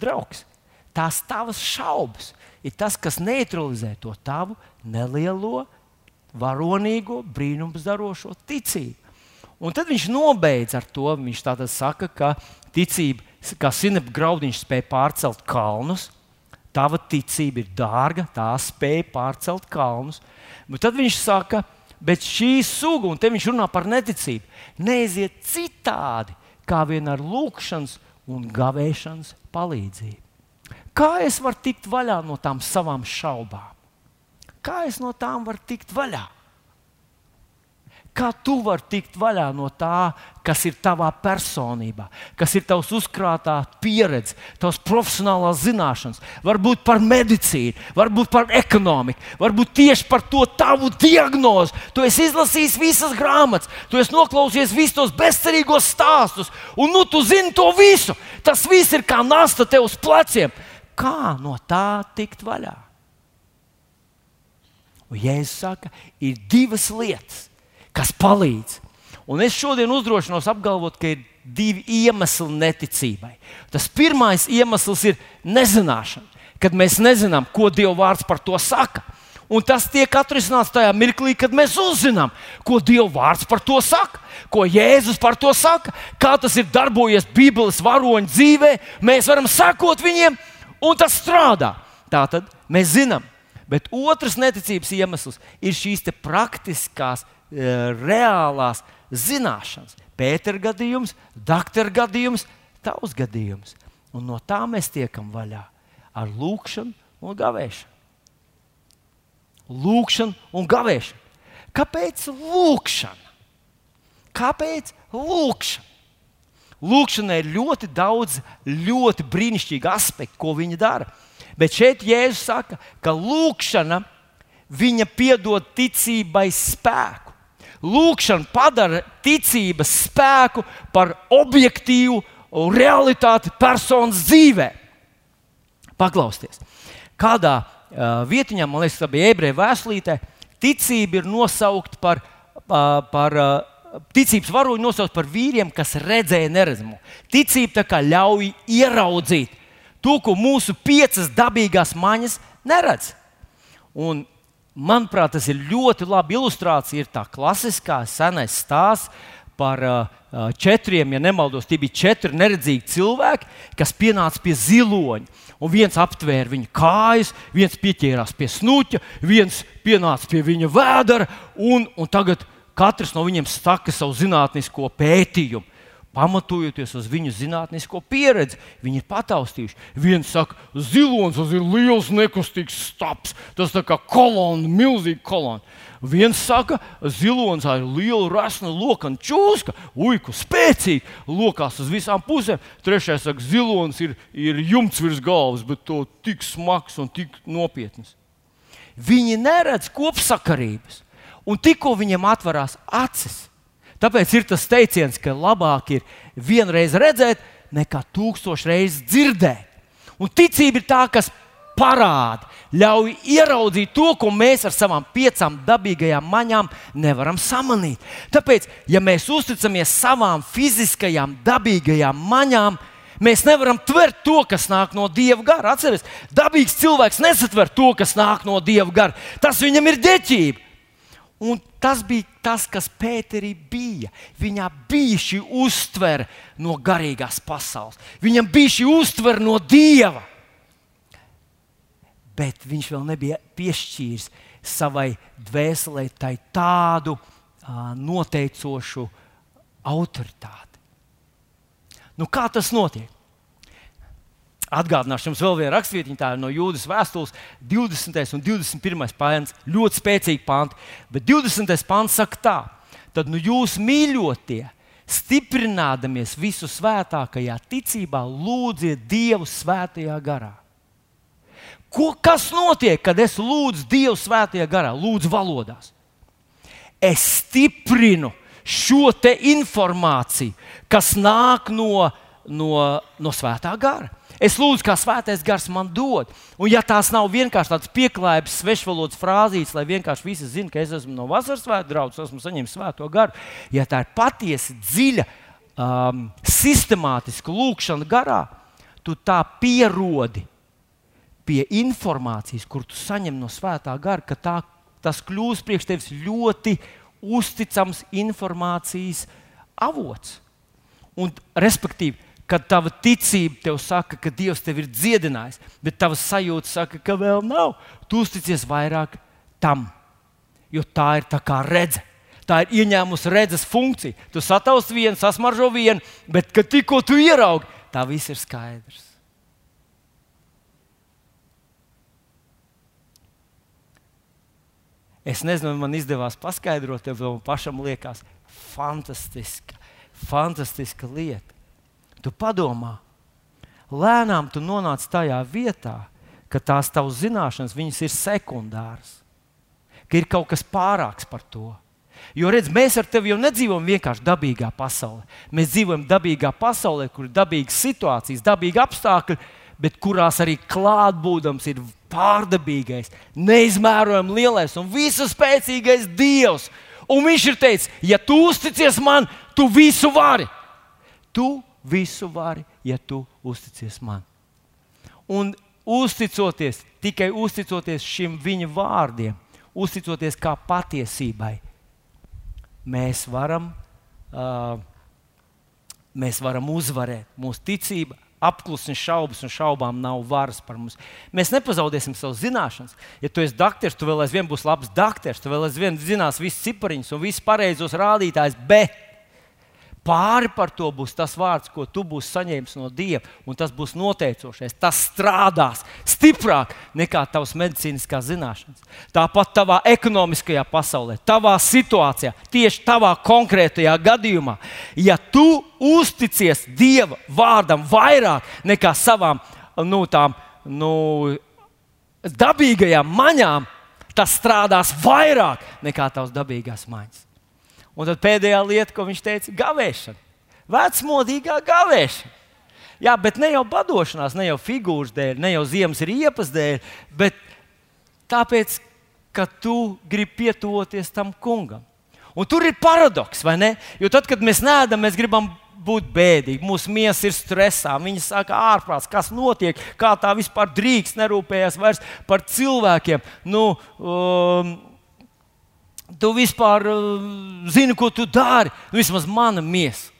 Draugs, tās tavas šaubas ir tas, kas neutralizē to tavu nelielo, varonīgo, brīnums darošo ticību. Un tad viņš nobeidz ar to. Viņš tātad saka, ka ticība, kā sinepju graudiņš, spēj pārcelt kalnus. Tava ticība ir dārga, tā spēja pārcelt kalnus. Bet tad viņš saka, ka Bet šī suga, un te viņš runā par neticību, neiziet citādi kā vien ar lūkšanas un gavēšanas palīdzību. Kā es varu tikt vaļā no tām savām šaubām? Kā es no tām varu tikt vaļā? Kā tu vari tikt vaļā no tā, kas ir tavā personībā, kas ir tavs uzkrātā pieredze, tavs profesionālās zināšanas, varbūt par medicīnu, varbūt par ekonomiku, varbūt tieši par to tavu diagnozi. Tu esi izlasījis visas grāmatas, tu esi noklausījies visus tos bezcerīgos stāstus, un nu tu zini to visu. Tas viss ir kā nasta tev uz pleciem. Kā no tā tikt vaļā? Un Jēzus saka, ir divas lietas kas palīdz. Un es šodien uzdrošinos apgalvot, ka ir divi iemesli neticībai. Tas pirmais iemesls ir nezināšana, kad mēs nezinām, ko Dieva vārds par to saka. Un tas tiek atrisināts tajā mirklī, kad mēs uzzinām, ko Dieva vārds par to saka, ko Jēzus par to saka, kā tas ir darbojies Bībeles varoņu dzīvē. Mēs varam sekot viņiem, un tas strādā. Tā tad mēs zinām. Bet otrs neticības iemesls ir šīs praktiskās reālās zināšanas. Pētera gadījums, doktora gadījums, tavs gadījums. Un no tā mēs tiekam vaļā ar lūgšanu un gavēšanu. Lūkšana un gavēšana. Kāpēc lūkšana? Kāpēc lūkšana? Lūkšanai ir ļoti daudz, ļoti brīnišķīgu aspektu, ko viņa dara. Bet šeit Jēzus saka, ka lūkšana viņa piedod ticībai spēku. Lūkšana padara ticības spēku par objektīvu realitāti personas dzīvē. Paklausieties, kādā uh, vietiņā, man liekas, tā bija ebreju vēstulītē, ticība ir nosaukta par, uh, par uh, ticības varoņu nosaukt par vīriem, kas redzēja neredzamo. Ticība tā kā ļauj ieraudzīt to, ko mūsu piecas dabīgās maņas neredz. Un, manuprāt, tas ir ļoti labi ilustrācija. Ir tā klasiskā senais stāsts par uh, četriem, ja nemaldos, tie bija četri neredzīgi cilvēki, kas pienāca pie ziloņa. Un viens aptvēra viņa kājas, viens pieķērās pie snuķa, viens pienāca pie viņa vēdera, un, un tagad katrs no viņiem saka savu zinātnisko pētījumu. Pamatojoties uz viņu zinātnisko pieredzi, viņi ir pataustījuši. Viens saka, zilonis tas ir liels, nekustīgs stāps. Tas ir kā kolona, milzīga kolona. Viens saka, zilonis ir liela, rasna, lokana čūska, uiku spēcīga, lokās uz visām pusēm. Trešais saka, zilonis ir, ir jumts virs galvas, bet to tik smags un tik nopietns. Viņi neredz kopsakarības un tikko viņiem atverās acis. Tāpēc ir tas teiciens, ka labāk ir vienreiz redzēt, nekā tūkstoš reizes dzirdēt. Un ticība ir tā, kas parāda, ļauj ieraudzīt to, ko mēs ar savām piecām dabīgajām maņām nevaram samanīt. Tāpēc, ja mēs uzticamies savām fiziskajām, dabīgajām maņām, mēs nevaram tvert to, kas nāk no dieva gara. Atcerieties, dabīgs cilvēks nesatver to, kas nāk no dieva gara. Tas viņam ir deķība. Un tas bija tas, kas Pēterī bija. Viņā bija šī uztvere no garīgās pasaules. Viņam bija šī uztvere no dieva. Bet viņš vēl nebija piešķīris savai dvēselē tādu uh, noteicošu autoritāti. Nu, kā tas notiek? Atgādināšu jums vēl vienu rakstvietiņu, tā ir no Jūdas vēstules 20. un 21. pāns. Ļoti spēcīgi panti. Bet 20. pāns saka tā, tad nu jūs mīļotie, stiprinādamies visu svētākajā ticībā, lūdziet Dievu svētajā garā. Ko, kas notiek, kad es lūdzu Dievu svētajā garā, lūdzu valodās? Es stiprinu šo informāciju, kas nāk no, no, no svētā gara. Es lūdzu, kā svētais gars man dod. Un, ja tās nav vienkārši tādas pieklājības, svešvalodas frāzītes, lai vienkārši visi zinātu, ka es esmu no vasaras svētku draugs, esmu saņēmis svēto garu, ja tā ir patiesi dziļa, um, sistemātiska lūkšana garā, tu tā pierodi pie informācijas, kur tu saņem no svētā gara, ka tā, tas kļūst priekš tevis ļoti uzticams informācijas avots. Un, respektīvi, kad tava ticība tev saka, ka Dievs tevi ir dziedinājis, bet tava sajūta saka, ka vēl nav. Tu uzticies vairāk tam, jo tā ir tā kā redzes. Tā ir ieņēmusi redzes funkciju. Tu satausi vienu, sasmaržo vienu, bet kad tikko tu ieraugi, tā viss ir skaidrs. Es nezinu, man izdevās paskaidrot, tev pašam liekas, fantastiska, fantastiska lieta. Tu padomā, lēnām tu nonāc tajā vietā, ka tās tavas zināšanas ir sekundāras, ka ir kaut kas pārāks par to. Jo redz, mēs ar tevi jau nedzīvojam vienkārši dabīgā pasaulē. Mēs dzīvojam dabīgā pasaulē, kur ir dabīgas situācijas, dabīgi apstākļi, bet kurās arī klātbūtams ir pārdabīgais, neizmērojami lielais un visaspēcīgais Dievs. Un viņš ir teicis, ja tu uzticies man, tu visu vari. Tu visu vari, ja tu uzticies man. Un uzticoties, tikai uzticoties šim viņa vārdiem, uzticoties kā patiesībai, mēs varam, uh, mēs varam uzvarēt. Mūsu ticība apklusina šaubas, un šaubām nav varas par mums. Mēs nepazaudēsim savas zināšanas. Ja tu esi doktors, tu vēl aizvien būsi labs doktors, tu vēl aizvien zinās visus cipariņus un visus pareizos rādītājus, bet pāri par to būs tas vārds, ko tu būsi saņēmis no Dieva, un tas būs noteicošais. Tas strādās stiprāk nekā tavs medicīniskās zināšanas. Tāpat tavā ekonomiskajā pasaulē, tavā situācijā, tieši tavā konkrētajā gadījumā, ja tu uzticies Dieva vārdam vairāk nekā savām nu, tām, nu, dabīgajām maņām, tas strādās vairāk nekā tavs dabīgās maņas. Un tad pēdējā lieta, ko viņš teica, ir gavēšana. Vecmodīgā gavēšana. Jā, bet ne jau padošanās, ne jau figūras dēļ, ne jau ziemas riepas dēļ, bet tāpēc, ka tu gribi pietuvoties tam kungam. Un tur ir paradoks, vai ne? Jo tad, kad mēs nēdam, mēs gribam būt bēdīgi. Mūsu miesa ir stresā, viņa saka, ārprāts, kas notiek, kā tā vispār drīkst, nerūpējas vairs par cilvēkiem. Nu, um, tu vispār uh, zini, ko tu dari. Nu, vismaz mana miesa.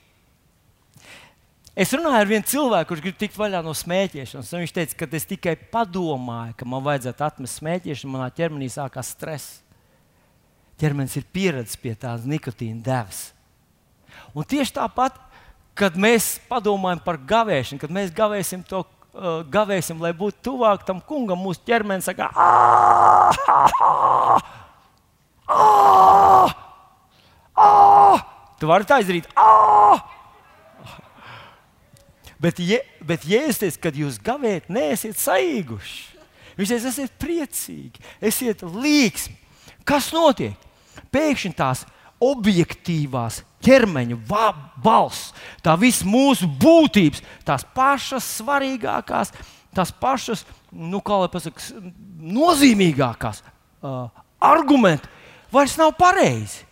Es runāju ar vienu cilvēku, kurš grib tikt vaļā no smēķēšanas. Viņš teica, ka es tikai padomāju, ka man vajadzētu atmest smēķēšanu, manā ķermenī sākās stress. Ķermenis ir pieredzējis pie tādas nikotīna devas. Un tieši tāpat, kad mēs padomājam par gavēšanu, kad mēs gavēsim to uh, gavēsim, lai būtu tuvāk tam kungam, mūsu ķermenis saka, ah! Ah! Ah! Tu vari tā izdarīt. Ah! Bet, je, bet Jēzus, kad jūs gavējat, neesiet saīguši. Viņš teica, esiet priecīgi, esiet līgsmi. Kas notiek? Pēkšņi tās objektīvās ķermeņa balss, tā visa mūsu būtības, tās pašas svarīgākās, tās pašas, nu, kā lai pasakā, nozīmīgākās uh, argumenti vairs nav pareizi.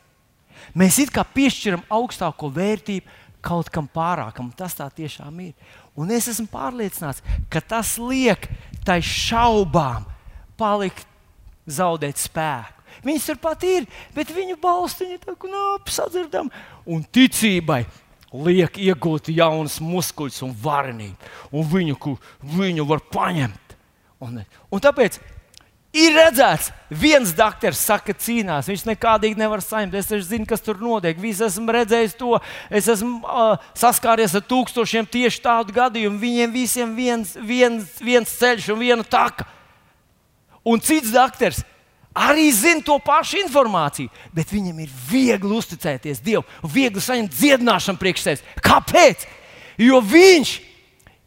Mēs it kā piešķiram augstāko vērtību kaut kam pārākam, tas tā tiešām ir. Un es esmu pārliecināts, ka tas liek tai šaubām palikt, zaudēt spēku. Viņas turpat ir, bet viņu balstiņa tā kā apsadzirdama. Un ticībai liek iegūt jaunas muskuļus un varenību, un viņu, viņu var paņemt. Un, un tāpēc Ir redzēts, viens doktors saka, cīnās. Viņš nekādīgi nevar saņemt. Es zinu, kas tur notiek. Visi esmu redzējis to. Es esmu uh, saskāries ar tūkstošiem tieši tādu gadījumu. Viņiem visiem viens, viens, viens ceļš un viena taka. Un cits doktors arī zina to pašu informāciju, bet viņam ir viegli uzticēties Dievam un viegli saņemt dziedināšanu priekš sevis. Kāpēc? Jo viņš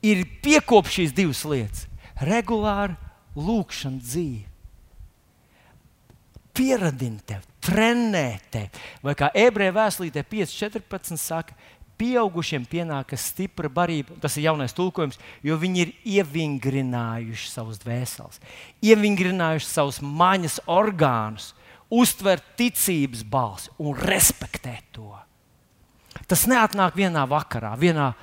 ir piekopis šīs divas lietas - regulāri lūkšana dzīve pieradina tevi, trenē tevi. Vai kā ebreju vēstulītē 5.14 saka, pieaugušiem pienākas stipra barība, tas ir jaunais tulkojums, jo viņi ir ievingrinājuši savus dvēseles, ievingrinājuši savus maņas orgānus, uztvert ticības balsi un respektēt to. Tas neatnāk vienā vakarā, vienā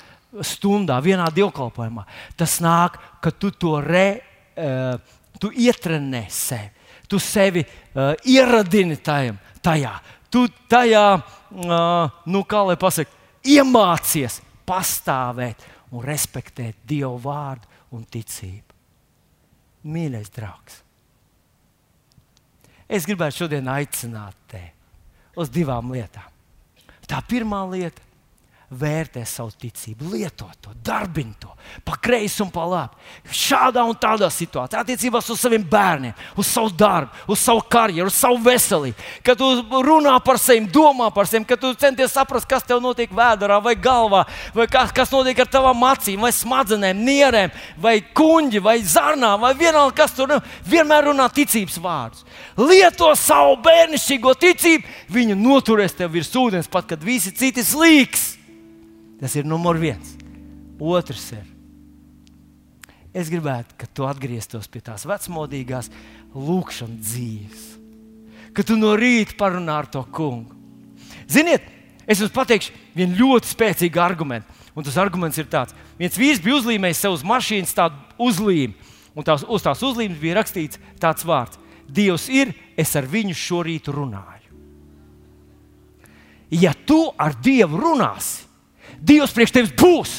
stundā, vienā dievkalpojumā. Tas nāk, kad tu to re, uh, tu ietrenē sevi tu sevi uh, ieradini tajam, tajā. Tu tajā, uh, nu, kā lai pasakā, iemācies pastāvēt un respektēt Dievu vārdu un ticību. Mīļais draugs, es gribētu šodien aicināt tevi uz divām lietām. Tā pirmā lieta vērtē savu ticību, lieto to, darbini to, pa kreisi un pa labi. Šādā un tādā situācijā, attiecībās uz saviem bērniem, uz savu darbu, uz savu karjeru, uz savu veselību. Kad tu runā par sevi, domā par sevi, kad tu centies saprast, kas tev notiek vēdā vai galvā, vai kas, kas notiek ar tavām acīm, vai smadzenēm, nierēm, vai kuģi, vai zarnām, vai vienalga, kas tur ir. Vienmēr runā ticības vārdus. Lieto savu bērnišķīgo ticību, viņa noturēs tevi virs ūdens, pat kad visi citi slīks. Tas ir numur viens. Otrs ir. Es gribētu, ka tu atgrieztos pie tās vecmodīgās lūkšanas dzīves, ka tu no rīta parunā ar to kungu. Ziniet, es jums pateikšu vienu ļoti spēcīgu argumentu. Un tas arguments ir tāds, viens vīrs bija uzlīmējis sev uz mašīnas tādu uzlīmi, un tās, uz tās uzlīmes bija rakstīts tāds vārds: Dievs ir, es ar viņu šorīt runāju. Ja tu ar Dievu runāsi, Dievs priekš tevis būs.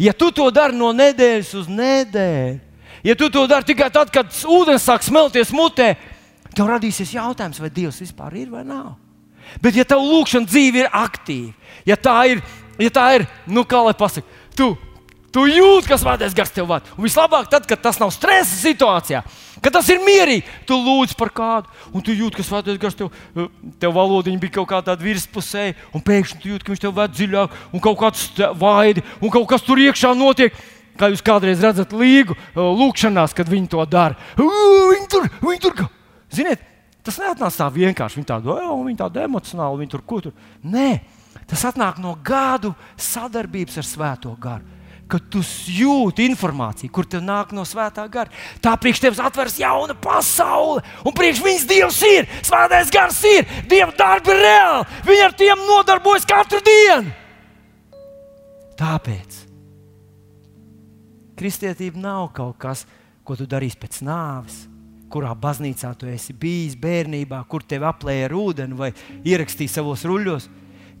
Ja tu to dari no nedēļas uz nedēļu, ja tu to dari tikai tad, kad ūdens sāk smelties mutē, tev radīsies jautājums, vai Dievs vispār ir vai nav. Bet, ja tava lūkšana dzīve ir aktīva, ja tā ir, ja tā ir nu, kā lai pasakā, tu, tu jūti, kas svētais gars tev vada. Un vislabāk, tad, kad tas nav stresa situācijā, kad tas ir mierīgi, tu lūdz par kādu, un tu jūti, ka svētais gars tev, tev valodiņa bija kaut kā tāda virspusēja, un pēkšņi tu jūti, ka viņš tev ved dziļāk, un kaut kāds vaidi, un kaut kas tur iekšā notiek. Kā jūs kādreiz redzat, līgu lūkšanās, kad viņi to dara. Viņi tur, viņi tur. Ziniet, tas neatnāca tā vienkārši. Viņi tādu, viņi tādu emocionāli, viņi tur ko tur. Nē, tas atnāk no gadu sadarbības ar Svēto garu ka tu jūti informāciju, kur te nāk no svētā gara. Tā priekš tevis atveras jauna pasaule, un priekš viņas Dievs ir, svētais gars ir, Dieva darbi ir reāli. Viņi ar tiem nodarbojas katru dienu. Tāpēc kristietība nav kaut kas, ko tu darīsi pēc nāves. Kurā baznīcā tu esi bijis bērnībā, kur tevi aplēja ar ūdeni vai ierakstīja savos ruļļos.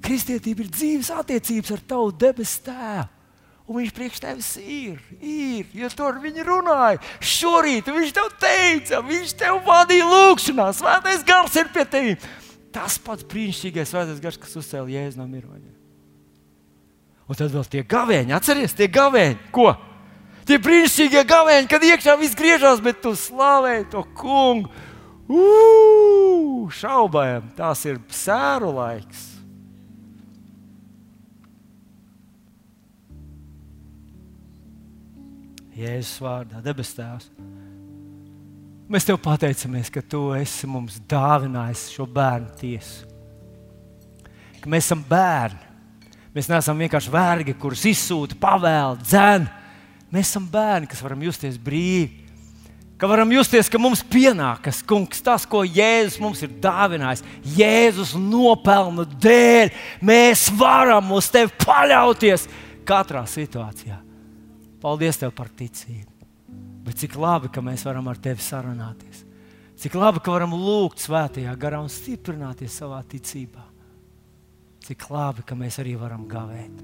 Kristietība ir dzīves attiecības ar tavu debesu tēvu. Un viņš priekš tevis ir, ir, jo tur viņi runāja. Šorīt viņš tev teica, viņš tev vadīja lūgšanā, svētais gars ir pie tevis. Tas pats brīnišķīgais svētais gars, kas uzcēla jēzu no miroņiem. Un tad vēl tie gavēņi, atcerieties, tie gavēņi, ko? Tie brīnišķīgie gavēņi, kad iekšā viss griežās, bet tu slavēji to kungu. Ugh, šaubām, tas ir sēru laiks. Jēzus vārdā, debes Tēvs. Mēs Tev pateicamies, ka Tu esi mums dāvinājis šo bērnu tiesu. Ka mēs esam bērni. Mēs neesam vienkārši vergi, kurus izsūta, pavēl, dzēn. Mēs esam bērni, kas varam justies brīvi. Ka varam justies, ka mums pienākas kungs, tas, ko Jēzus mums ir dāvinājis. Jēzus nopelnu dēļ mēs varam uz tevi paļauties katrā situācijā. Paldies Tev par ticību. Bet cik labi, ka mēs varam ar Tevi sarunāties. Cik labi, ka varam lūgt svētajā garā un stiprināties savā ticībā. Cik labi, ka mēs arī varam gavēt.